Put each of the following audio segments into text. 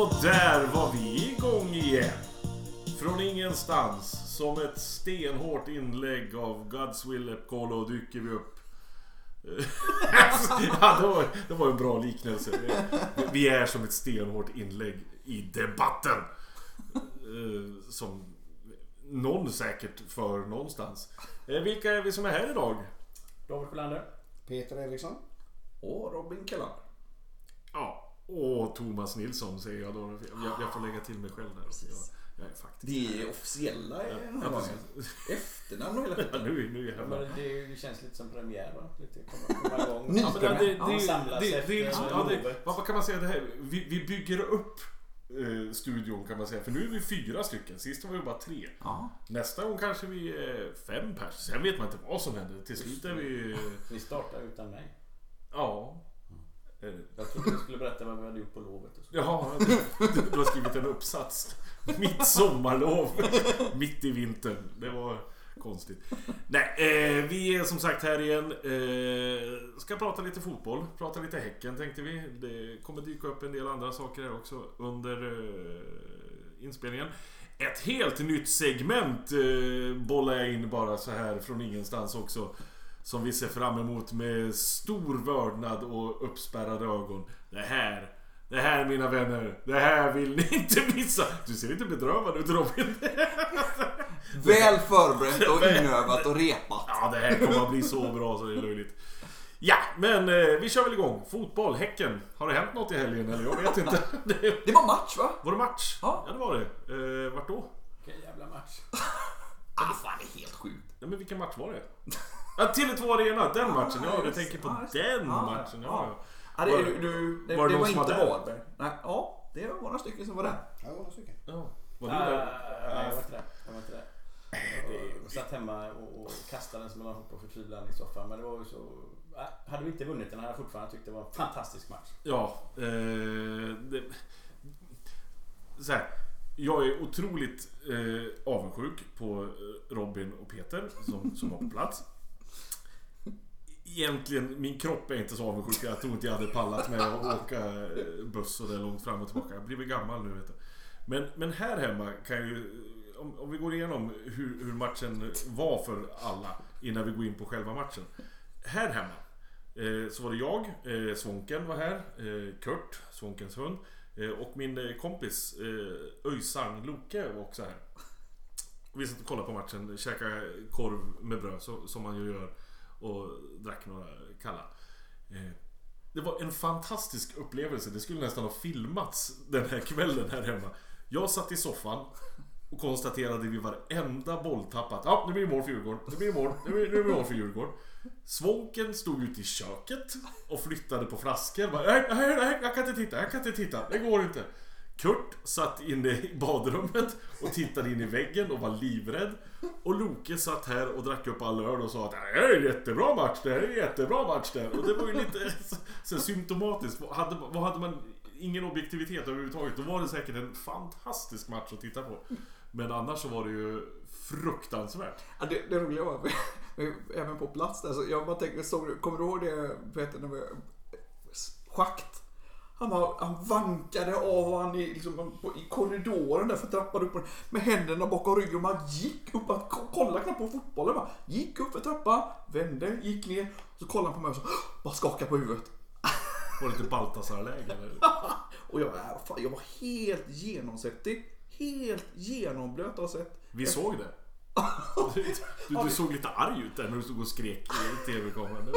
Och där var vi igång igen. Från ingenstans, som ett stenhårt inlägg av God's Will Epcolo dyker vi upp. ja, det var, det var en bra liknelse. Vi- är som ett stenhårt inlägg i debatten. Eh, Som någon säkert för någonstans. Eh, Vilka är vi som är här idag? Robert Sjölander. Peter Eriksson. Och Robin Kellan. Ja, och Thomas Nilsson säger jag då. Jag, jag får lägga till mig själv där. Jag, jag är faktiskt... Det är officiella Ja, precis. Efternamn och hela Ja, nu, nu är jag Ja, det, det känns lite som premiär va? Lite komma, komma igång. Ny Ja, det, det, det, Ja, det, ja, det, vad, kan man säga det här? Vi, vi bygger upp eh, studion kan man säga. För nu är vi fyra stycken. Sist var vi bara tre. Ja. Nästa gång kanske vi är fem pers. Sen vet man inte vad som händer. Till slut är vi... Ni startar utan mig. Ja. Jag trodde du skulle berätta vad vi hade gjort på lovet. Och så. Jaha, du, du har skrivit en uppsats. Mitt sommarlov. Mitt i vintern. Det var konstigt. Nej, eh, vi är som sagt här igen. Eh, ska prata lite fotboll. Prata lite Häcken tänkte vi. Det kommer dyka upp en del andra saker här också under eh, inspelningen. Ett helt nytt segment eh, bollar jag in bara så här från ingenstans också. Som vi ser fram emot med stor vördnad och uppspärrade ögon. Det här, det här mina vänner, det här vill ni inte missa. Du ser lite bedrövad ut Robin. Väl förberett och inövat och repat. Ja, det här kommer att bli så bra så det är löjligt. Ja, men eh, vi kör väl igång. Fotboll, Häcken. Har det hänt något i helgen eller? Jag vet inte. Det, var match va? var det match? Ja. ja det var det. Eh, vart då? Vilken jävla match. Ah, fan det är helt sjukt. Ja, men vilken match var det? Ja, Tele2 Arena, den matchen. Ja, du tänker på just- den ja, matchen. Ja, ja. det, Var- du, det, var det var som var inte? Varberg. Nej, ja, det var några stycken som var där. Ja, några stycken. ja. Var du Ah, där? Nej, jag var inte där. Jag var inte där. Jag satt hemma och, och kastade som mellan hopp och förtvivlan i soffan. Men det var ju så... äh, Hade vi inte vunnit den hade jag fortfarande tyckt det var en fantastisk match. Ja, eh, det, så här, Jag är otroligt eh, avundsjuk på eh, Robin och Peter som, som var på plats. Egentligen, min kropp är inte så avundsjuk. Jag tror inte jag hade pallat med att åka eh, buss och det långt fram och tillbaka. Jag har blivit gammal nu vet du. Men, men här hemma kan jag ju... Om, om vi går igenom hur, hur matchen var för alla innan vi går in på själva matchen. Här hemma Eh, så var det jag, eh, Svånken var här, eh, Kurt, Svånkens hund eh, och min eh, kompis eh, Öjsang Loke var också här. Vi satt och kollade på matchen, käkade korv med bröd så, som man ju gör och drack några kalla. Eh, det var en fantastisk upplevelse, det skulle nästan ha filmats den här kvällen här hemma. Jag satt i soffan och konstaterade vid varenda bolltapp att Ja, nu blir det mål för Djurgården. Nu blir det mål. Nu blir nu blir det mål för Djurgården. Svånken stod ute i köket och flyttade på flaskor. Bara, nej, nej, nej, jag kan inte titta, jag kan inte titta. Det går inte. Kurt satt inne i badrummet och tittade in i väggen och var livrädd. Och Loke satt här och drack upp all öl och sa att det här är en jättebra match, det här är en jättebra match där. Och det var ju lite så, symptomatiskt. Vad hade, vad hade man ingen objektivitet överhuvudtaget, då var det säkert en fantastisk match att titta på. Men annars så var det ju fruktansvärt. Ja, det, det roliga var, även på plats där, så jag bara tänkte, såg, kommer du ihåg det Peter, när vi, schakt? Han, var, han vankade av och han i, liksom, i korridoren där för trappan upp med händerna bakom ryggen. Man gick upp, att kolla knappt på fotbollen. Bara. Gick upp för trappan, vände, gick ner. Så kollade han på mig och så, bara skakade på huvudet. Var det lite Baltasar-läge? Och jag, äh, fan, jag var helt genomsvettig. Helt genomblöt av svett. Vi såg det. Du, du såg lite arg ut där när du stod och skrek i TV-kameran.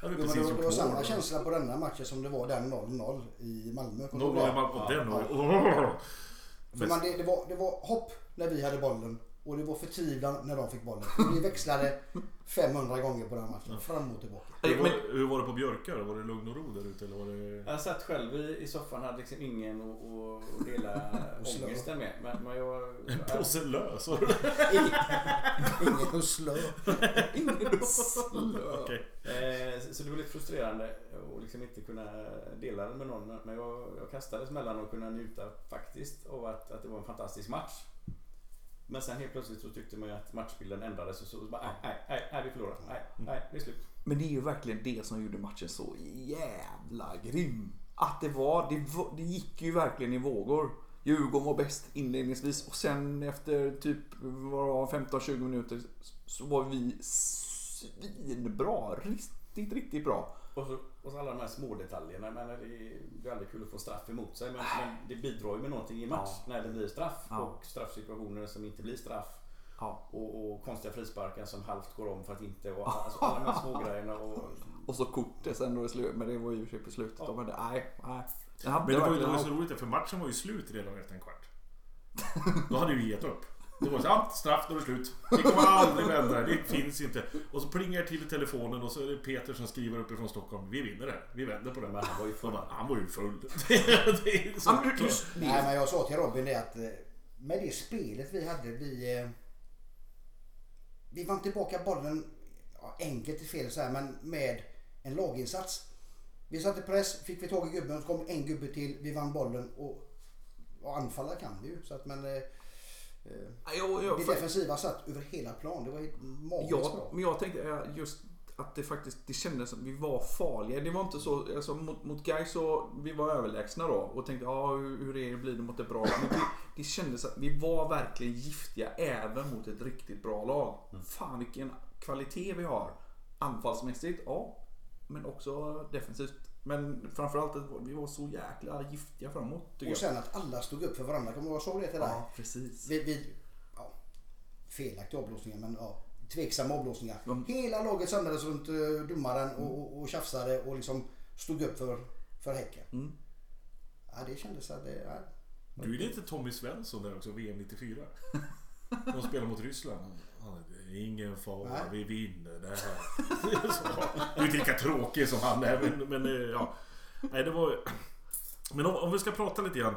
Det var, det var, det var samma känsla på denna matchen som det var den 0-0 i Malmö. Kommer du 0 ihåg i det? Malmö. Den var ju... För man, det, det, var, det var hopp när vi hade bollen och det var förtvivlan när de fick bollen. Vi växlade 500 gånger på den matchen. Fram och tillbaka. Hur var, hur var det på Björkö då? Var det lugn och ro där ute eller var det... Jag satt själv i, i soffan hade liksom ingen att att- att dela slå. ångesten med. Men, men jag... En påse lös? var Ingen husslö. Ingen slö. Okej. Eh, så- så det var lite frustrerande att liksom inte kunna dela det med någon. Men- Men jag, jag kastades mellan att kunna njuta faktiskt av att, att det var en fantastisk match. Men sen helt plötsligt så tyckte man ju att matchbilden ändrades och så bara nej, nej, nej, nej vi förlorar. Nej, nej, det är slut. Men det är ju verkligen det som gjorde matchen så jävla grym. att det var, det, var- det gick ju verkligen i vågor. Djurgården var bäst inledningsvis och sen efter typ vad det var, 15-20 minuter så var vi svinbra. Riktigt, riktigt bra. Och så, och så alla de här små detaljerna. Menar, det är aldrig kul att få straff emot sig. Men, men det bidrar ju med någonting i match Ja. när det blir straff. Ja. Och straffsituationer som inte blir straff. Ja. Och, och konstiga frisparkar som halvt går om för att inte. Och, alltså, alla de här små grejerna. Och, Och så kortet sen då i slutet, men det var ju i slutet. Ja. Men det, nej, nej. Men det var ju det verkligen var ju så roligt för matchen var ju slut redan efter en kvart. Då hade vi gett upp. Då var det så ja, straff, då är det slut. Vi kommer aldrig vända det, det finns inte. Och så plingar till i telefonen och så är det Peter som skriver uppifrån Stockholm. Vi vinner det, vi vänder på det. Men han var ju full. bara, han var ju full. det är så Ja, men Nej, men jag sa till Robin det att eh, med det spelet vi hade, vi... eh, Vi vann tillbaka bollen, ja, enkelt är fel så här, men med en laginsats. Vi satte press, fick vi tag i gubben, så kom en gubbe till, vi vann bollen och, och anfalla kan vi ju. Så att, men eh, Ja, jag, det för- defensiva satt över hela plan. Det var magiskt Ja, bra. men jag tänkte eh, just att det faktiskt det kändes som vi var farliga. Det var inte så, alltså, mot, mot Gais så vi var överlägsna då och tänkte ja hur, hur är det, blir det mot ett bra lag? Men det, det kändes att vi var verkligen giftiga även mot ett riktigt bra lag. Fan vilken kvalitet vi har. Anfallsmässigt, ja. Men också defensivt. Men framförallt att vi var så jäkla giftiga framåt Och jag. sen att alla stod upp för varandra. Kommer du ihåg, jag såg det till dig? Ja, precis. vid, vid ja, felaktiga avblåsningar men ja, tveksamma avblåsningar. Mm. Hela laget samlades runt uh, domaren och, och, och tjafsade och liksom stod upp för, för Häcken. Mm. Ja, det kändes att det... Ja. Du är lite Tommy Svensson där också, VM 94. De spelar mot Ryssland. Han, är ingen fara, Nej. vi vinner det här. Det är så. Du är inte lika tråkig som han är, men, men eh, ja. Nej, det var Men om, om vi ska prata lite grann.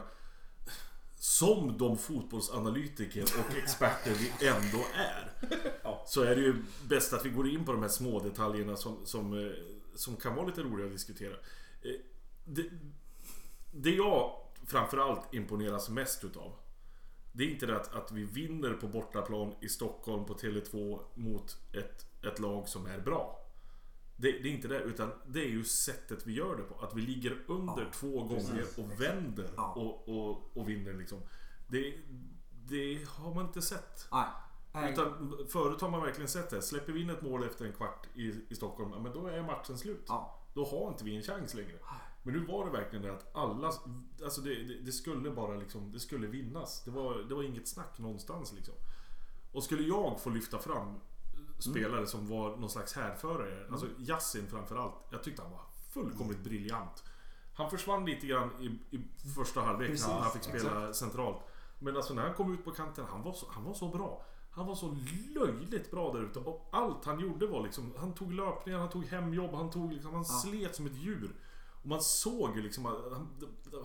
Som de fotbollsanalytiker och experter vi ändå är. Så är det ju bäst att vi går in på de här små detaljerna som, som, eh, som kan vara lite roliga att diskutera. Eh, Det, det jag framförallt imponeras mest utav Det är inte det att, att vi vinner på bortaplan i Stockholm på Tele2 mot ett, ett lag som är bra. Det, det är inte det, utan det är ju sättet vi gör det på. Att vi ligger under Ja, två gånger och vänder Ja. och, och, och vinner liksom. Det, det har man inte sett. Nej. Utan förut har man verkligen sett det. Släpper vi in ett mål efter en kvart i, i Stockholm, ja, men då är matchen slut. Ja. Då har inte vi en chans längre. Men nu var det verkligen det att alla, alltså det, det, det skulle bara liksom, det skulle vinnas. Det var, det var inget snack någonstans liksom. Och skulle jag få lyfta fram spelare som var någon slags härförare, alltså Yassin framförallt. Jag tyckte han var fullkomligt briljant. Han försvann lite grann i, i första halvlek Precis, när han fick spela centralt. Men alltså när han kom ut på kanten, han var så, han var så bra. Han var så löjligt bra där ute och allt han gjorde var liksom, han tog löpningar, han tog hemjobb, han tog liksom, han slet som ett djur. Och man såg ju liksom att han,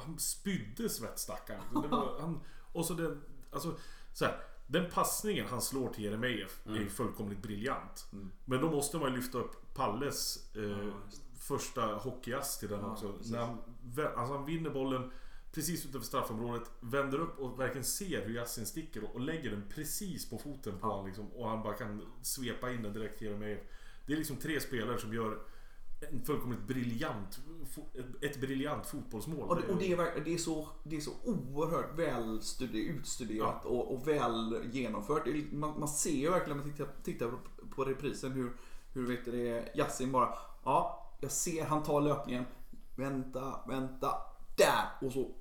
han spydde svett stackaren. Han- Och så den, alltså så här, den passningen han slår till Jeremejeff är ju fullkomligt briljant. Men då måste man ju lyfta upp Palles eh, första hockeyass till den Ja, också. precis. När han, alltså han vinner bollen precis utanför straffområdet, vänder upp och verkligen ser hur Yassin sticker och, och lägger den precis på foten på Ja. honom liksom, och han bara kan svepa in den direkt till Jeremejeff. Det är liksom tre spelare som gör en fullkomligt briljant, ett, briljant fotbollsmål. Och det, och det, är, det, är så, det är så oerhört väl studi- utstuderat och, och väl genomfört. Man, man ser ju verkligen när man tittar, tittar på, reprisen hur, hur vet du det, Yassin bara Ja, jag ser han tar löpningen. Vänta, vänta. Där! Och så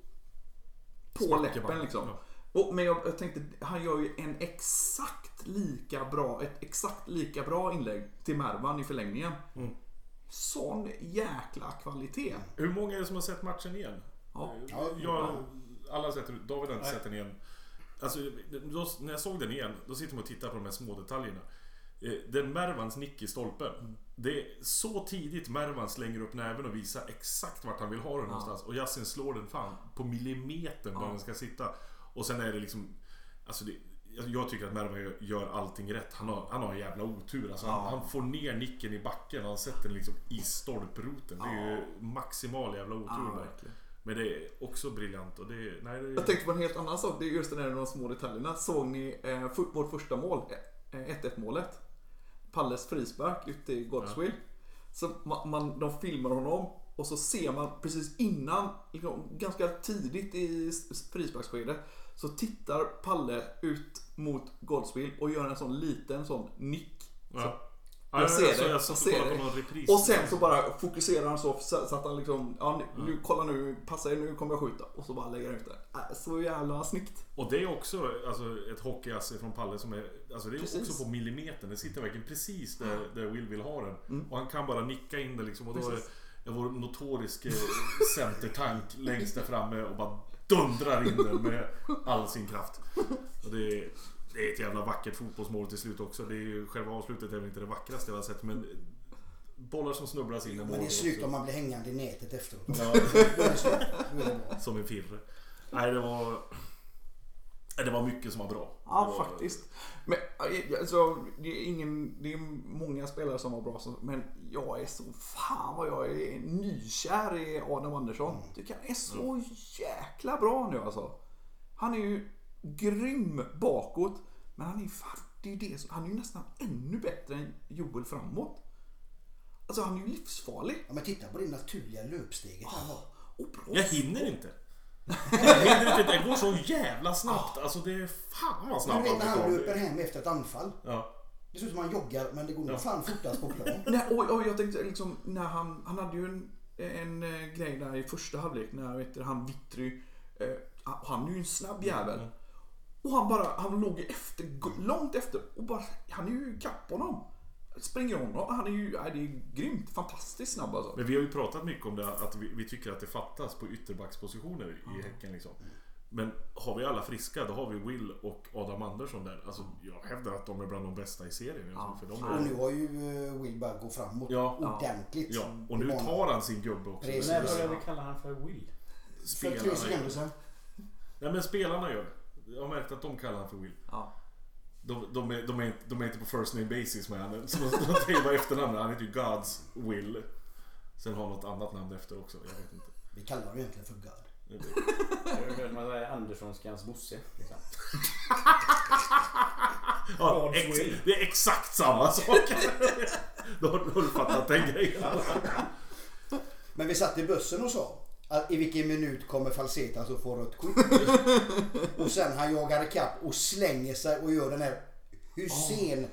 på Smackar läppen bara. liksom. Ja. Och, men jag, jag tänkte, han gör ju en exakt lika bra, ett exakt lika bra inlägg till Mervan i förlängningen. Mm. Sån jäkla kvalitet. Hur många är det som har sett matchen igen? Ja. Ja, jag, alla har sett den. David har inte Nej. sett den igen. Alltså, då, när jag såg den igen, då sitter man och tittar på de här små detaljerna. Eh, Den Mervans nick i stolpen. Det är så tidigt Mervan slänger upp näven och visar exakt vart han vill ha den någonstans. Och Yasin slår den fan på millimetern där Ja. den ska sitta. Och sen är det liksom... Alltså det, jag- tycker att Mervan gör- allting rätt. Han har, han har en jävla otur. Alltså han, Ja. han får ner nicken i backen och han sätter den liksom i stolproten. Det är ju maximal jävla otur Ja, där. Men det är också briljant och det är... Nej, det är Jag tänkte på en helt annan sak. Det är just den här de små detaljerna. Såg ni eh, fu- vårt första mål? Eh, 1-1 målet. Palles frispark ute i Godswill. Så man, man, de filmar honom och så ser man precis innan, liksom, ganska tidigt i frisparksskedet, så tittar Palle ut mot Godswill och gör en sån liten sån nick. Ja. Jag Ja, ser jag, så det, jag jag ser det. Och sen så bara fokuserar han så, så så att han liksom, ja nu, nu kolla nu, passa er nu kommer jag skjuta. Och så bara lägger han ut det. Äh, Så jävla snyggt. Och det är också alltså, ett hockeyasse från Palle som är, alltså det är Precis. också på millimetern. Det sitter verkligen precis där, där Will vill ha den. Och han kan bara nicka in det liksom. Och då Precis. är vår notoriske centertank längst där framme och bara dundrar in den med all sin kraft. Och det, är, det är ett jävla vackert fotbollsmål till slut också. Det är ju, själva avslutet är väl inte det vackraste jag har sett men bollar som snubblas in i mål. Men det är snyggt om man blir hängande i nätet efteråt. Ja, som en firre. Nej, det var... Det var mycket som var bra. Ja, var- faktiskt. Men äh, alltså, det är ingen, det är många spelare som var bra, men jag är så, fan vad jag är nykär i Adam Andersson. Tycker han är så jäkla bra nu alltså. Han är ju grym bakåt, men han är ju fan, det är det, han är ju nästan ännu bättre än Joel framåt. Alltså han är ju livsfarlig. Ja, men titta på det naturliga löpsteget han har. Och bra Jag hinner inte. Det går så jävla snabbt. Alltså det är fan vad Men snabbt du vet när han löper hem efter ett anfall. Ja. Det ser ut som han joggar men det går nog fan fortast på plan. Nej, och, och jag tänkte liksom när han, han hade ju en, en eh, grej där i första halvlek när vet du, han Vittry, eh, han- han är ju en snabb jävel. Och han bara, han låg efter, långt efter och bara, han är ju kapp honom. Springer honom, han är ju, nej, det är grymt, fantastiskt snabb alltså. Men vi har ju pratat mycket om det att vi, vi tycker att det fattas på ytterbackspositioner i Häcken liksom. Men har vi alla friska då har vi Will och Adam Andersson där. Alltså jag hävdar att de är bland de bästa i serien. Alltså, för de Och är, nu har ju eh, Will börjat gå framåt Ja. ordentligt. ja, och nu tar han sin gubbe också. Precis. När började vi kalla han för Will? För tre Spelarna sekunder sedan. Nej men spelarna gör det. Jag har märkt att de kallar honom för Will. Ja. De, de, är, de, är, inte- de är inte på first name basis med honom. Så de, de säger bara efternamn. Han heter ju Gods Will. Sen har han något annat namn efter också. Jag vet inte. Vi kallar honom egentligen för God. Man säga Anderssonskans Bosse. Liksom. Ja, ex, det är exakt samma sak. Då har du fattat den grejen. Men vi satt i bussen och sa i vilken minut kommer Falsetas att få rött kort. och sen han jagar ikapp och slänger sig och gör den här Hussein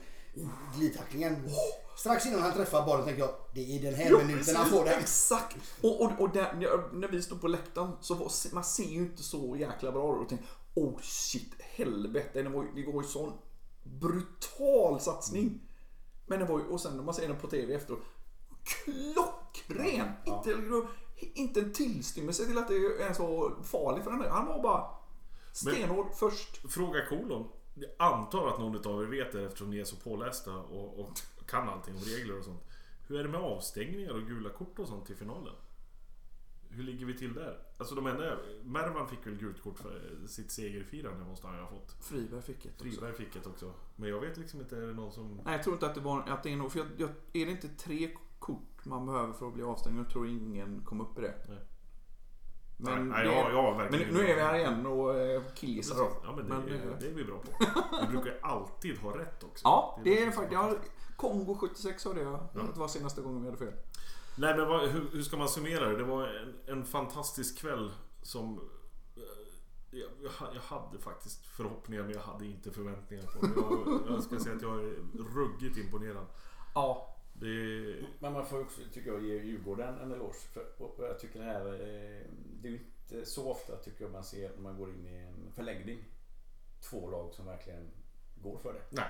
glidtacklingen. Strax innan han träffar bollen tänkte jag det är den här minuten han får den. Exakt! Och, och, och där, när- vi stod på läktaren så var, man ser ju inte så jäkla bra ut. Oh shit, helvete. Det var, det var ju sån brutal satsning. Men det var ju, och sen när man ser den på TV efteråt. Klockren! Inte, inte en tillstymmelse till att det är så farligt för där. Han var bara stenhård först. Fråga kolon. Jag antar att någon av er vet det eftersom ni är så pålästa och, och kan allting om regler och sånt. Hur är det med avstängningar och gula kort och sånt till finalen? Hur ligger vi till där? Alltså de enda... Mervan fick väl gult kort för sitt segerfirande måste han ju ha fått. Friberg fick ett också. Friberg fick ett också. Men jag vet liksom inte, är det någon som... Nej, jag tror inte att det var att det är nog, för jag, jag, är det inte tre kort man behöver för att bli avstängd? Jag tror ingen kom upp i det. Nej. Men, Nej, det, jag har men nu är vi här igen och eh, killgissar då. Ja men det, Men, är, eh, det är vi bra på. Vi brukar ju alltid ha rätt också. Ja, det är faktiskt... Jag, Kongo 76 hörde jag. Det var senaste gången vi hade fel. Nej men vad, hur, hur ska man summera det? Det var en, en fantastisk kväll som... eh, Jag, jag hade faktiskt förhoppningar men jag hade inte förväntningar på det. Jag, jag ska säga att jag är ruggigt imponerad. Ja. Det, Men man får också, tycker jag, ge Djurgården en eloge. För, och jag tycker det här, eh, det är ju inte så ofta tycker jag man ser när man går in i en förlängning. Två lag som verkligen går för det. nej.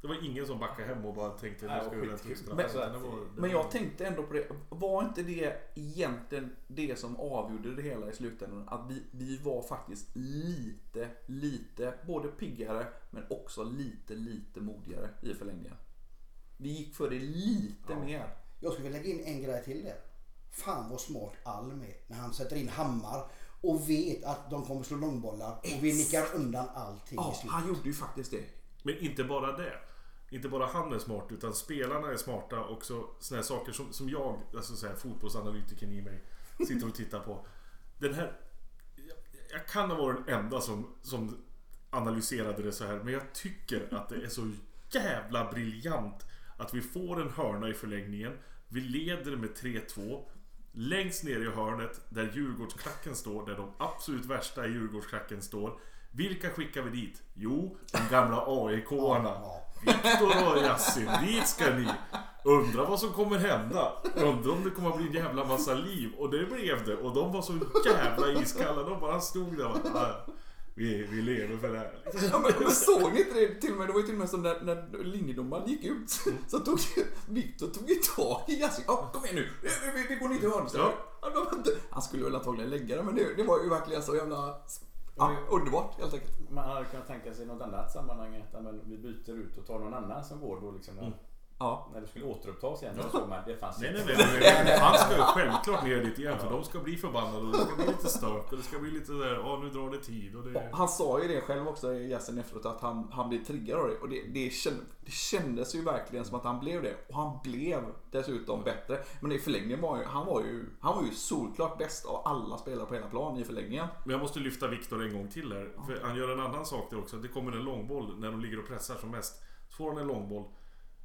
Det var ingen som backade hem och bara tänkte nu ska vi skitkul. straff. Men- var- Men var- jag tänkte ändå på det. Var inte det egentligen det som avgjorde det hela i slutändan? Att vi, vi var faktiskt lite, lite, både piggare men också lite, lite modigare i förlängningen. Vi gick för det lite mer. Jag skulle vilja lägga in en grej till där. Fan vad smart Alm är när han sätter in hammar och vet att de kommer slå långbollar och vi nickar undan allting i Ja, slutet. han gjorde ju faktiskt det. Men inte bara det. Inte bara han är smart utan spelarna är smarta också. Såna här saker som, som jag, alltså så här, fotbollsanalytikern i mig, sitter och tittar på. Den här... Jag, jag kan ha varit den enda som, som analyserade det så här men jag tycker att det är så jävla briljant att vi får en hörna i förlängningen. Vi leder med 3-2. Längst ner i hörnet där Djurgårdsklacken står, där de absolut värsta i Djurgårdsklacken står. Vilka skickar vi dit? Jo, de gamla AIK-arna. Viktor och Yasin, dit ska ni! Undra vad som kommer hända. Undra om det kommer bli en jävla massa liv. Och det blev det. Och de var så jävla iskalla. De bara stod där och bara, "Ah, vi, vi lever för det här. Ja, men, men såg ni inte det? Till och med, det var ju till och med som när, när linjedomaren gick ut. Så tog Viktor tog ju tag i Yasin. Ja, kom igen nu. Vi, vi, vi går ner till hörnet. Ja. Han, skulle väl antagligen lägga det, men det, det var ju verkligen så jävla... Ja, underbart helt enkelt. Man hade kunnat tänka sig något annat sammanhang att vi byter ut och tar någon annan som går då liksom. Mm. Ja. När det skulle återupptas igen. Såg man det fanns Nej, inte. nej, nej, nej. Han ska ju självklart ner dit igen för de ska bli förbannade och det ska bli lite stök och det ska bli lite där, ja nu drar det tid och det... Han sa ju det själv också i Yasin efteråt att han, han blev triggad av det. Och det, det, känd, det kändes ju verkligen som att han blev det. Och han blev dessutom bättre. Men i förlängningen var ju, han var ju, han var ju solklart bäst av alla spelare på hela plan i förlängningen. Men jag måste lyfta Viktor en gång till här. För han gör en annan sak där också. Det kommer en långboll när de ligger och pressar som mest. Så får han en långboll.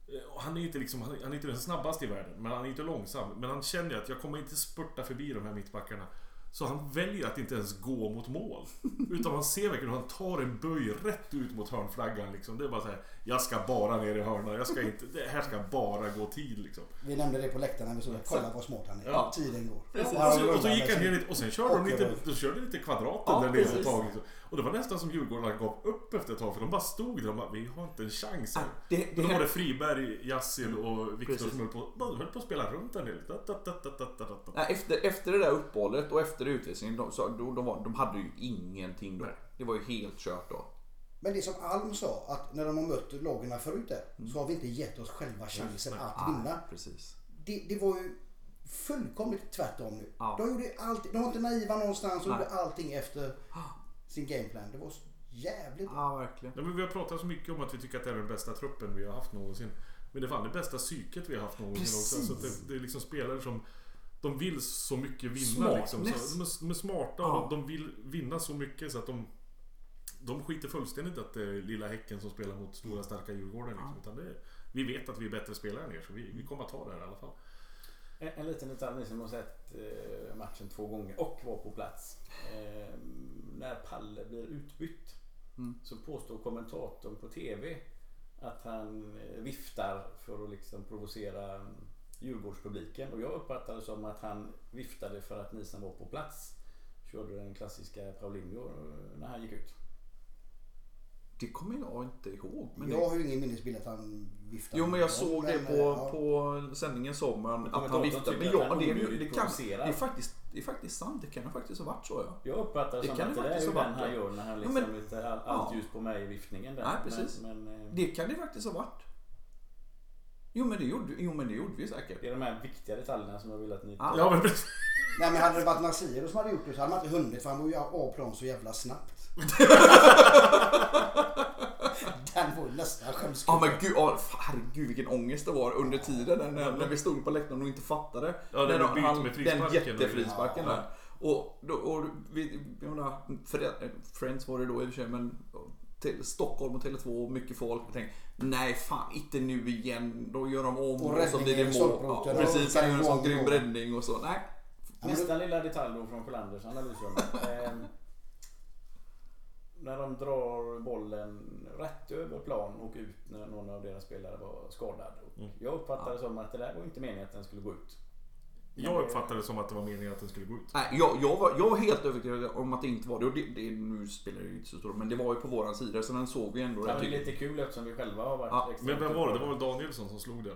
Eh, Han är inte liksom, han är inte den snabbaste i världen. Men han är inte långsam. Men han känner att jag kommer inte spurta förbi de här mittbackarna. Så han väljer att inte ens gå mot mål. Utan man ser verkligen hur han tar en böj rätt ut mot hörnflaggan liksom. Det är bara så här. Jag ska bara ner i hörnan. Jag ska inte, det här ska bara gå tid liksom. Vi nämnde det på läktaren när vi såg det. Kolla vad smart han är. Ja. Tiden går. Precis. Och så, och så gick han ner lite och sen körde de lite, körde lite kvadraten Ja, där nere ett tag. liksom. Och det var nästan som Djurgårdarna gav upp efter ett tag för de bara stod där och bara, vi har inte en chans här. Ah, det- det då var det Friberg, Yassil och Viktor som höll på, de höll på att spela runt da, da. Nej, efter, efter det där uppehållet och efter utvisningen, de, så, då, de, var, de hade ju ingenting då. Nej. Det var ju helt kört då. Men det som Alm sa, att när de har mött lagen förut där, så har vi inte gett oss själva chansen att vinna. Ah, precis. Det, det var ju fullkomligt tvärtom nu. Ja. De, gjorde allt, de var inte naiva någonstans och Nej. gjorde allting efter sin gameplan. Det var så jävligt bra. Ja, verkligen. Ja, men vi har pratat så mycket om att vi tycker att det är den bästa truppen vi har haft någonsin. Men det är fan det bästa psyket vi har haft någonsin också. Så att det, det är liksom spelare som de vill så mycket vinna liksom. Så de, är, de är smarta Ja. och de, de vill vinna så mycket så att de de skiter fullständigt att det är lilla Häcken som spelar mot stora starka Djurgården. Liksom. Utan det är, vi vet att vi är bättre spelare än er så vi, vi kommer att ta det här i alla fall. En, en liten detalj, ni som har sett eh, matchen två gånger och var på plats. När Palle blir utbytt Mm. så påstår kommentatorn på TV att han eh, viftar för att liksom provocera mm, Djurgårdspubliken. Och jag uppfattar det som att han viftade för att ni som var på plats körde den klassiska Paulinho eh, när han gick ut. Det kommer jag inte ihåg. Men jag det, har ju ingen minnesbild att han viftade. jo, men jag såg det på, eh, ja. på sändningen som att han viftade. Men ja, det, onödigt det, kan, det, är faktiskt, det är faktiskt sant. Det kan ju faktiskt ha varit så ja. Jag uppfattar det, Det som kan att det det är faktiskt ju ha den han ja. gör när han Ja, liksom men- lite all, allt Ja. ljus på mig i viftningen där. Nej, precis. Men, men, eh, Det kan det faktiskt ha varit. Jo men det gjorde, jo, men det gjorde vi säkert. Det är de här viktiga detaljerna som jag vill att ni... Ja. Ja men. Nej men hade det varit Nasir som hade gjort det så hade man inte hunnit för han var ju av plan så jävla snabbt. Den var ju nästan skämskudde. Ja men gud, fan, herregud vilken ångest det var under tiden när, när, när vi stod på läktaren och inte fattade. Ja, när när vi de- bytte han- med Den frisparken. jättefrisparken Ja. där. Och, då, och vi, jag menar, Friends var det då i och för sig men till Stockholm och Tele2 mycket folk. Jag tänkte, nej fan inte nu igen. Då gör de om Och och, så blir det mål. Ja, precis, han gör en sån grym räddning och så. Nej. Nästa lilla detalj då från Sjölanders analysrum. när de drar bollen rätt över plan och ut när någon av deras spelare var skadad. Och Mm. Jag uppfattade det som att det där var inte meningen att den skulle gå ut. Jag uppfattade det som att det var meningen att den skulle gå ut. Nej, jag, jag, var, jag var helt övertygad om att det inte var det. Och det, det nu spelar det ju inte så stor men det var ju på våran sida så den såg vi ändå. Det tycker- lite kul eftersom vi själva har varit Ja, extremt Men vem var det? Det var väl Danielsson som slog den?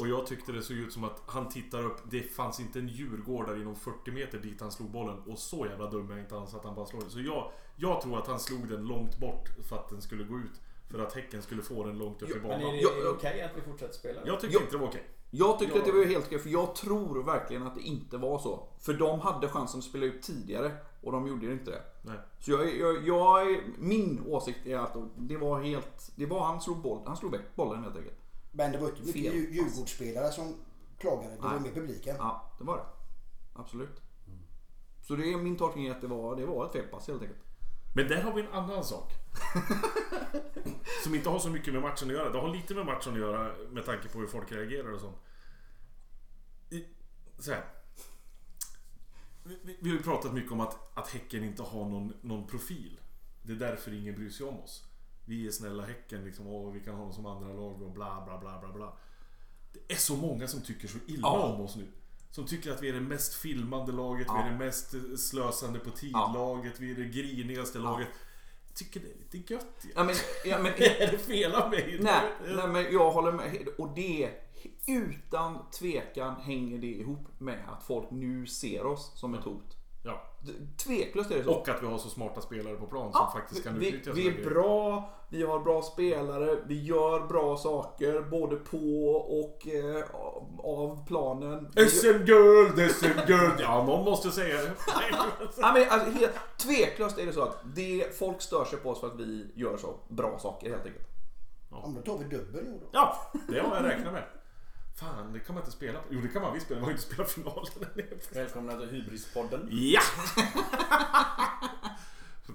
Och jag tyckte det såg ut som att han tittar upp. Det fanns inte en djurgårdare inom 40 meter dit han slog bollen. Och så jävla dum är jag inte alls att han bara slår den. Så jag, jag tror att han slog den långt bort för att den skulle gå ut. För att Häcken skulle få den långt upp Jo, i Men är banan. det Jag- jag- okej att vi fortsätter spela? Jag tyckte Jag- inte det var okej. Jag tyckte Ja. att det var helt okej, för jag tror verkligen att det inte var så. För de hade chansen att spela ut tidigare och de gjorde inte det. Nej. Så jag, jag, jag, min åsikt är att det var helt... Det var han slog boll, han slog väck bollen helt enkelt. Men det var inte mycket Fel. Djurgårdsspelare som klagade. Det var Nej. mer publiken. Ja, det var det. Absolut. Så det är min tolkning är att det var, det var ett felpass helt enkelt. Men där har vi en annan sak. Som inte har så mycket med matchen att göra. Det har lite med matchen att göra med tanke på hur folk reagerar och sånt. I, så här. vi, vi har ju pratat mycket om att, att Häcken inte har någon, någon profil. Det är därför ingen bryr sig om oss. Vi är snälla Häcken liksom, och vi kan ha dem som andra lag och bla bla bla bla bla. Det är så många som tycker så illa Ja. om oss nu. Som tycker att vi är det mest filmande laget, vi Ja. är det mest slösande på tid-laget, vi är det grinigaste laget. Jag tycker det är lite gött Ja, men, ja, men, Är det fel av mig? nej, nej, men jag håller med. Och det, utan tvekan hänger det ihop med att folk nu ser oss som ett hot. Ja. Tveklöst är det så. Och att vi har så smarta spelare på plan som faktiskt kan vi, utnyttja vi är grejer. bra, vi har bra spelare, vi gör bra saker både på och eh, av planen. SM-guld, SM-guld! Ja, någon måste säga det. Ja, men, alltså, helt, tveklöst är det så att det, folk stör sig på oss för att vi gör så bra saker helt enkelt. Om då tar vi dubbel då. Ja, det har jag räknat med. Fan, det kan man inte spela. Jo, det kan man visst spela. Man har ju inte spelat finalen. Välkomna till Hybrispodden. Ja!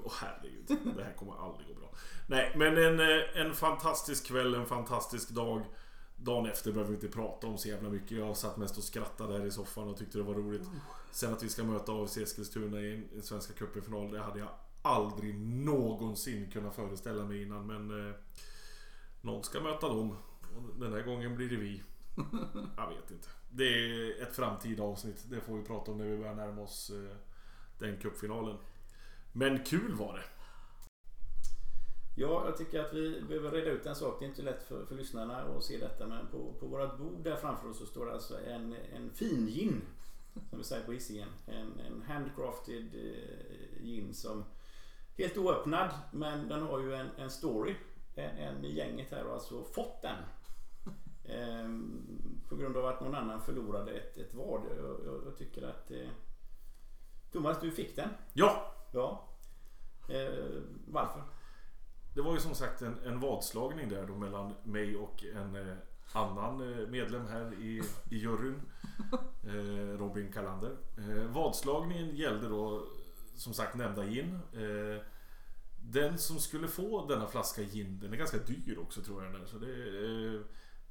Åh herregud, det här kommer aldrig gå bra. Nej, men en, eh, en fantastisk kväll, en fantastisk dag. Dagen efter behöver vi inte prata om så jävla mycket. Jag satt mest och skrattade här i soffan och tyckte det var roligt. Sen att vi ska möta AFC Eskilstuna i en Svenska cupen-final, det hade jag aldrig någonsin kunnat föreställa mig innan. Men eh, någon ska möta dem. Och den här gången blir det vi. Jag vet inte. Det är ett framtida avsnitt. Det får vi prata om när vi börjar närma oss eh, den cupfinalen. Men kul var det. Ja, jag tycker att vi behöver reda ut en sak. Det är inte lätt för, för lyssnarna att se detta. Men på, på vårt bord där framför oss så står det alltså en, en fin gin. Som vi säger på Hisingen. En, en handcrafted eh, gin som helt oöppnad. Men den har ju en, en story. En, en i gänget här har alltså fått den. Ehm, på grund av att någon annan förlorade ett, ett vad. Jag, jag, jag tycker att eh, Thomas, du fick den. Ja, Ja. Eh, varför? det var ju som sagt en, en vadslagning där då mellan mig och en eh, annan eh, medlem här i, i juryn. Eh, Robin Kalander. Eh, vadslagningen gällde då som sagt nämnda gin. Eh, den som skulle få denna flaska gin, den är ganska dyr också tror jag. Där, så det, eh,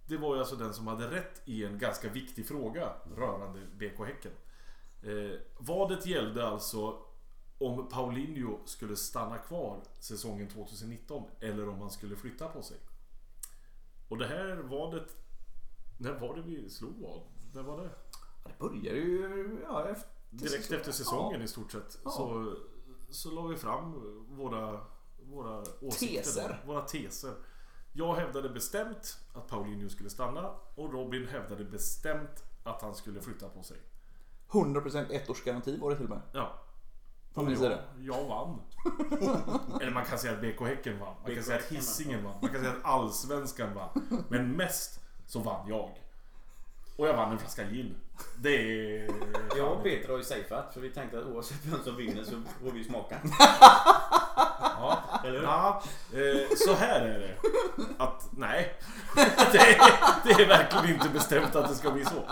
det var ju alltså den som hade rätt i en ganska viktig fråga rörande BK Häcken. Eh, vadet gällde alltså om Paulinho skulle stanna kvar säsongen 2019 eller om han skulle flytta på sig. Och det här vadet... När var det vi slog vad? När var det? Ja, Det började ju ja, efter Direkt efter säsongen Ja. i stort sett. Ja. Så, så la vi fram våra, våra åsikter. Teser. Våra teser. Jag hävdade bestämt att Paulinho skulle stanna och Robin hävdade bestämt att han skulle flytta på sig. 100% ettårsgaranti var det till och med. Ja. Från min jag, sida. jag vann. Eller man kan säga att BK Häcken vann. Man BK kan säga att Hisingen vann. Man kan säga att Allsvenskan vann. Men mest så vann jag. Och jag vann en flaska gin. Det är... Jag och Peter har ju safeat för vi tänkte att oavsett vem som vinner så får vi smaka. Ja, Eller hur? ja eh, så här är det. Att nej. Det är, det är verkligen inte bestämt att det ska bli så.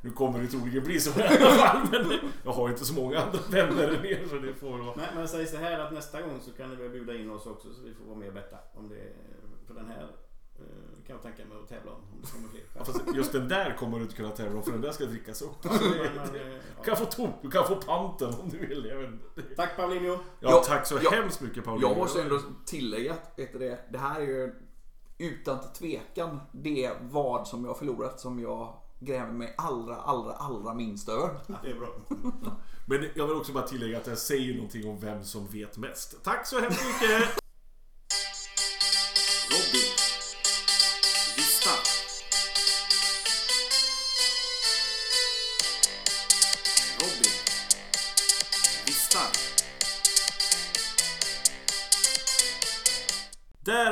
Nu kommer det troligen bli så i alla fall. Men jag har inte så många andra vänner än er så det får vara... Men, men säg så här att nästa gång så kan ni väl bjuda in oss också så vi får vara med och betta. Om det, för den här kan jag tänka mig att tävla om. Om det kommer fler. Ja, fast just den där kommer du inte kunna tävla om för den där ska drickas upp. Så Men, det- men, eh, Du ja. kan få tom, du kan få panten om du vill. Jag vet. Tack Paulinho! Ja, Ja, tack så ja. hemskt mycket Paulina. Jag måste ändå tillägga att det, det här är ju utan tvekan det vad som jag har förlorat som jag gräver mig allra, allra, allra minst över. Ja, det är bra. Men jag vill också bara tillägga att jag säger någonting om vem som vet mest. Tack så hemskt mycket!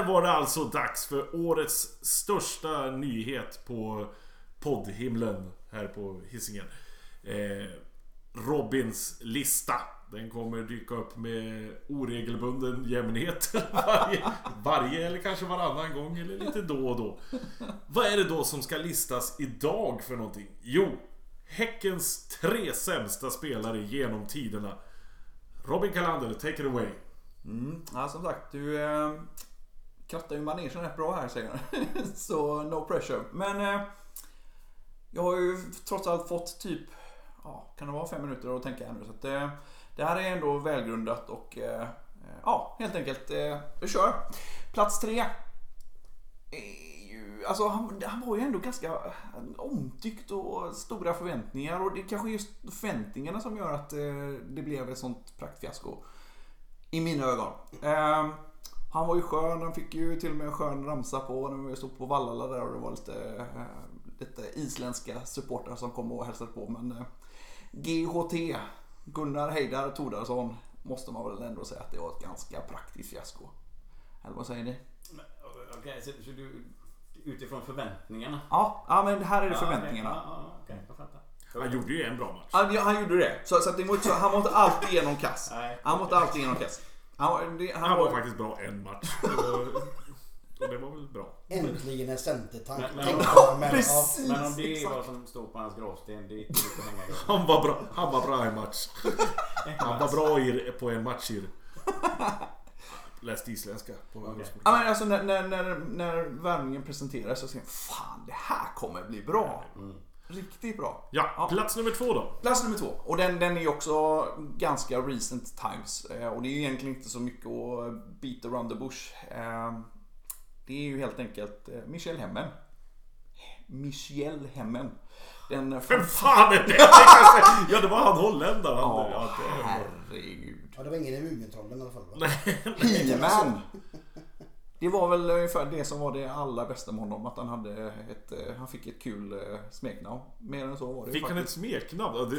Var det alltså dags för årets största nyhet på poddhimlen här på Hisingen. Eh, Robins lista. Den kommer dyka upp med oregelbunden jämnhet varje, varje eller kanske varannan gång eller lite då och då. Vad är det då som ska listas idag för någonting? Jo, Häckens tre sämsta spelare genom tiderna. Robin Kalander, take it away. Mm. Ja, som sagt, du eh, krattar ju manegen rätt bra här säger han. Så no pressure. Men eh, jag har ju trots allt fått typ ja, kan det vara fem minuter att tänka här nu. Så att, eh, det här är ändå välgrundat och eh, eh ja, helt enkelt, eh, vi kör. Plats tre. Alltså han, han var ju ändå ganska eh, omtyckt och stora förväntningar och det är kanske just förväntningarna som gör att eh, det blev ett sånt praktfiasko. I mina ögon. Han var ju skön, han fick ju till och med en skön ramsa på när vi stod på Vallala där och det var lite, eh, lite isländska supportrar som kom och hälsade på. Men eh, GHT, Gunnar Heidar Tordarsson, måste man väl ändå säga att det var ett ganska praktiskt fiasko. Eller vad säger ni? Okej, så, så du... Utifrån förväntningarna? Ja, ja men här är det Ja, förväntningarna. okej, Ja, ja, okej, jag fattar. Han gjorde ju en bra match. Han, ja, han gjorde det. Så, så att det var så, han var inte alltid igenom kass. Nej. Han var inte alltid igenom kass. Han, var- det, han, Han var var faktiskt bra en match. Det var- Och det var väl bra. Äntligen en centertank. Men- men- men, ja. Precis. Men om det är vad som står på hans gravsten, det är inte mycket att hänga i. Han var bra, han var bra i en match. Han var bra i, på en match i Läste isländska på högskolan. Ja, men alltså när, när, när, när värvningen presenterades så tänkte jag fan det här kommer bli bra. Riktigt bra. Ja, plats nummer två då. Plats nummer två. Och den, den är ju också ganska recent times. Eh, Och det är ju egentligen inte så mycket att beat around the bush. Eh, Det är ju helt enkelt eh, Michel Hemmen. Michel Hemmen. Den Vem fan är det? Ja, det var han holländaren. Ja, Ja, det var... herregud. ja, det var ingen i Mumintrollen i alla fall. Va? He-Man. Det var väl ungefär det som var det allra bästa med honom. Att han, hade ett, eh, han fick ett kul eh, smeknamn. Mer än så var det Fick han ett faktiskt. smeknamn? Ja, det,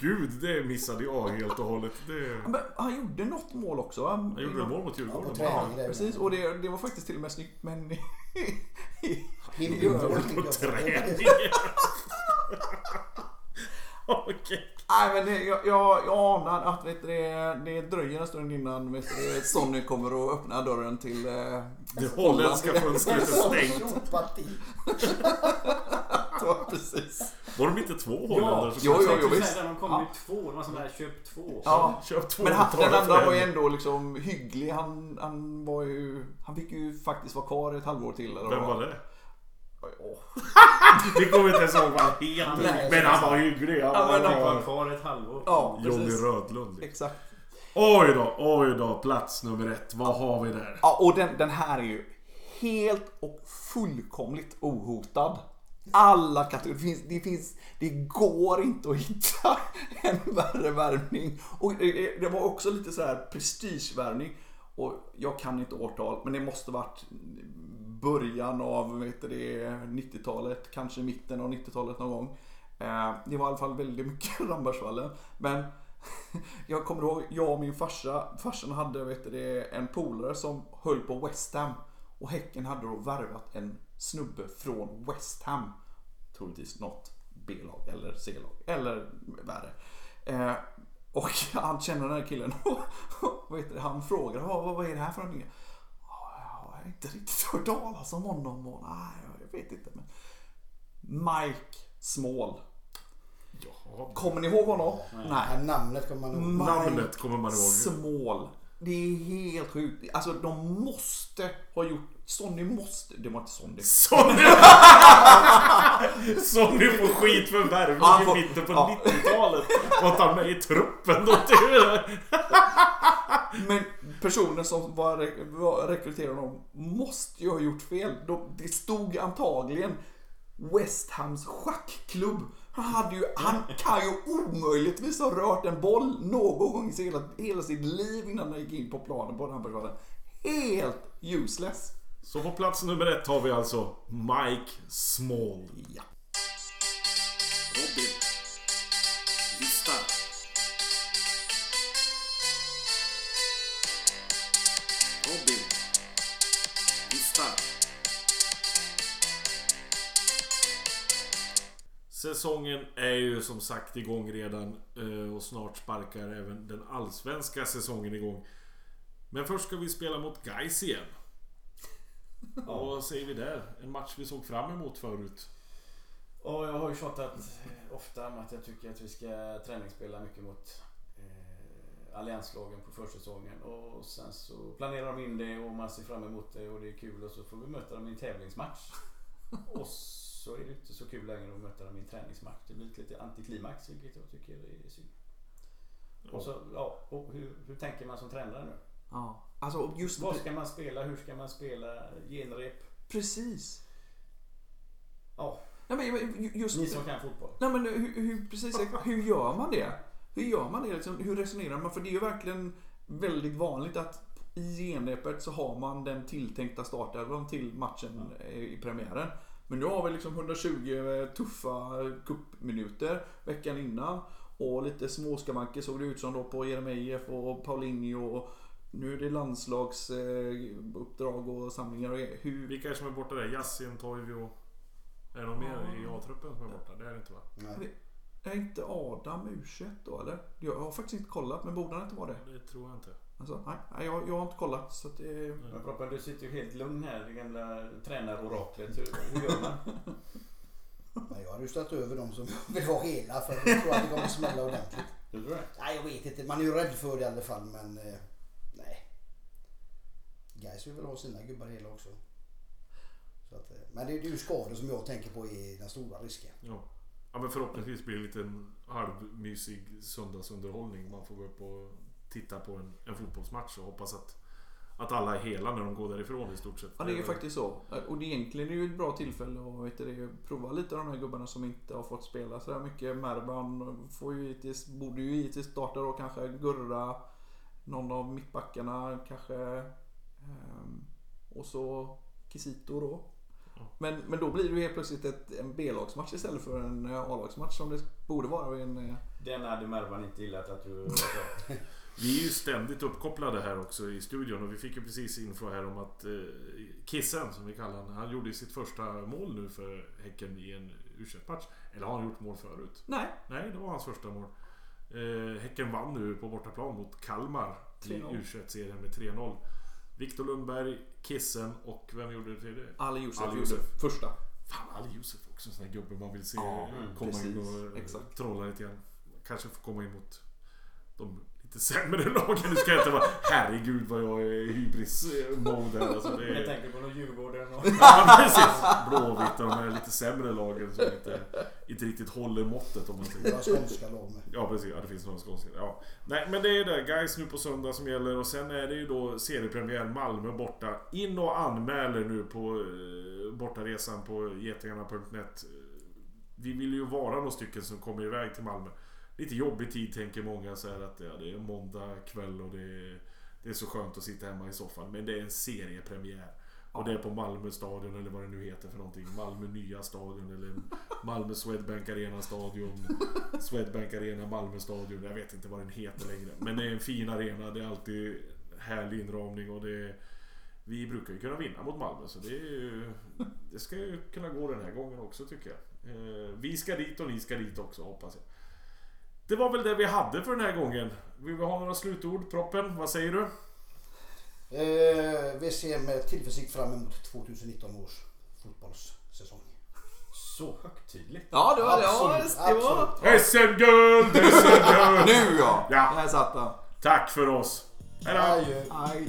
gud, det missade jag helt och hållet. Det... Men han gjorde något mål också. Han gjorde mål mot Djurgården. Ja, precis. Och det, det var faktiskt till och med snyggt. Men Himmelmål, på träning. Okej. Nej men det, jag, jag, jag anar att vet du, det, det dröjer en stund innan vet du, Sonny kommer att öppna dörren till eh, Det holländska fönstret är stängt. Ja, precis. Var de inte två holländare som jo, jo, jo, visst. De kom Ja. ju två, det var sån där köp två. Ja. Köp två Men han, och den andra var ju ändå liksom hygglig. Han, han var ju... Han fick ju faktiskt vara kvar ett halvår till. Eller Vem var det? Åh. Vi kommer inte ens ihåg vad han heter. Men han var hygglig. Han Ja, var Han var var kvar ett halvår. Ja, Johnny. Rödlund. Exakt. Oj då, oj då. Plats nummer ett. Vad har vi där? Ja, och den, den här är ju helt och fullkomligt ohotad. Alla kategorier. Det, finns, det, finns, det går inte att hitta en värre värvning. Och det, det var också lite så här prestigevärvning. Och jag kan inte årtal, men det måste varit början av 90-talet, kanske mitten av 90-talet någon gång. Eh, det var i alla fall väldigt mycket Rambergsvallen. Men jag kommer ihåg, jag och min farsa, farsan hade vet du, en polare som höll på West Ham. Och Häcken hade då värvat en snubbe från West Ham. Troligtvis något B-lag eller C-lag eller värre. Eh, och han känner den här killen och, och vet du, han frågar vad, vad är det här för någonting? "Ja, har inte riktigt hört talas om honom. Och, nej, jag vet inte. Men Mike Small. Jaha. Kommer ni ihåg honom? Ja, namnet kommer man ihåg. Mike Namnet kommer man ihåg. Small. Det är helt sjukt. Alltså de måste ha gjort... Sonny måste... Det var inte Sonny. Sonny! Sonny får skit för värvning Han i mitten på ja. 90-talet. Och att han är med i truppen då Men personen som var, var rekryterade honom måste ju ha gjort fel. De, det stod antagligen West Hams schackklubb. Han, hade ju, han kan ju omöjligtvis ha rört en boll någon gång i hela, hela sitt liv innan han gick in på planen på den här personen. Helt useless. Så på plats nummer ett har vi alltså Mike Small. Ja. Robin. Listan. Säsongen är ju som sagt igång redan eh, och snart sparkar även den allsvenska säsongen igång. Men först ska vi spela mot Gais igen. Och vad säger vi där? En match vi såg fram emot förut. Och jag har ju tjatat ofta om att jag tycker att vi ska träningsspela mycket mot eh, allianslagen på försäsongen. Och sen så planerar de in det och man ser fram emot det och det är kul och så får vi möta dem i en tävlingsmatch. Och så är det inte så kul längre att möta dem i en träningsmatch. Det blir lite antiklimax vilket jag tycker är synd. Och, så, ja, och hur, hur tänker man som tränare nu? Ja. Alltså just Vad ska man spela? Hur ska man spela? Genrep? Precis. Ja, Nej, men just ni som kan fotboll. Nej men hur, hur, precis, hur gör man det? Hur gör man det? Liksom, hur resonerar man? För det är ju verkligen väldigt vanligt att i genrepet så har man den tilltänkta startelvan till matchen eh, i premiären. Men nu har vi liksom 120 tuffa cupminuter veckan innan. Och lite småskavanker såg det ut som då på Jeremejeff och Paulinho. Och nu är det landslagsuppdrag och samlingar och. Hur... Vilka är det som är borta där? Yasin, Toivio? Är det någon mer i A-truppen som är borta? Det är det inte va? Nej. Är inte Adam U21 då eller? Jag har faktiskt inte kollat men borde han inte vara det? Det tror jag inte. Alltså, nej, jag, jag har inte kollat så att det... Men Proppen, du sitter ju helt lugn här, det gamla tränaroraklet. Hur, hur gör man? Men jag hade ju ställt över de som vill vara hela för jag tror att det kommer smälla ordentligt. Du tror det? Nej jag vet inte, man är ju rädd för det i alla fall men eh, nej. Gais vill väl ha sina gubbar hela också. Så att, eh, men det är ju skador som jag tänker på är den stora risken. Ja. ja men förhoppningsvis blir det en halvmysig söndagsunderhållning. Man får gå upp och titta på en, en fotbollsmatch och hoppas att, att alla är hela när de går därifrån i stort sett. Ja det är ju faktiskt så. Och det egentligen är ju ett bra tillfälle att vet du, prova lite av de här gubbarna som inte har fått spela så där mycket. Mervan får ju givetvis, borde ju givetvis starta då kanske Gurra. Någon av mittbackarna kanske. ehm, och så Kisito då. Men, men då blir det ju helt plötsligt ett, en B-lagsmatch istället för en A-lagsmatch som det borde vara en... eh, Den hade Mervan inte gillat att du... Vi är ju ständigt uppkopplade här också i studion och vi fick ju precis info här om att eh, Kissen, som vi kallar honom, han gjorde sitt första mål nu för Häcken i en u match Eller har han gjort mål förut? Nej, Nej, det var hans första mål. Eh, häcken vann nu på bortaplan mot Kalmar i 3-0. U21-serien med 3-0. Viktor Lundberg, Kissen och vem gjorde det tredje? Ali Josef Ali Josef. första. Fan, Ali Josef också en sån här gubbe man vill se Ja, komma in precis. och eh, Exakt. trolla lite grann. Kanske få komma in mot de lite sämre lagen. Nu ska jag inte vara... Herregud vad jag är hybris-mode här. Alltså, det Jag är... tänker på någon Djurgården och... Ja, precis. Blåvitt och de här lite sämre lagen som inte, inte riktigt håller måttet om man säger. Några skånska lag med. Ja precis, ja, det finns några skånska. Ja. Nej men det är det, guys nu på söndag som gäller och sen är det ju då seriepremiär Malmö borta. In och anmäler nu på eh, bortaresan på getingarna.net. Vi vill ju vara några stycken som kommer iväg till Malmö. Lite jobbig tid tänker många så här att ja, det är måndag kväll och det är, det är så skönt att sitta hemma i soffan. Men det är en seriepremiär. Och det är på Malmö stadion eller vad det nu heter för någonting. Malmö nya stadion eller Malmö Swedbank Arena stadion. Swedbank Arena Malmö stadion. Jag vet inte vad den heter längre. Men det är en fin arena. Det är alltid härlig inramning och det är, Vi brukar ju kunna vinna mot Malmö så det ju, Det ska ju kunna gå den här gången också tycker jag. Eh, Vi ska dit och ni ska dit också hoppas jag. Det var väl det vi hade för den här gången. Vill vi ha några slutord? Proppen, vad säger du? Eh, vi ser med tillförsikt fram emot 2019 års fotbollssäsong. Så högtidligt. Ja, det var det. Ja, Absolut, det var... SM-guld! SM-guld! Nu ja! Ja. Där satt han. Tack för oss! Hejdå! Adjö. Aj.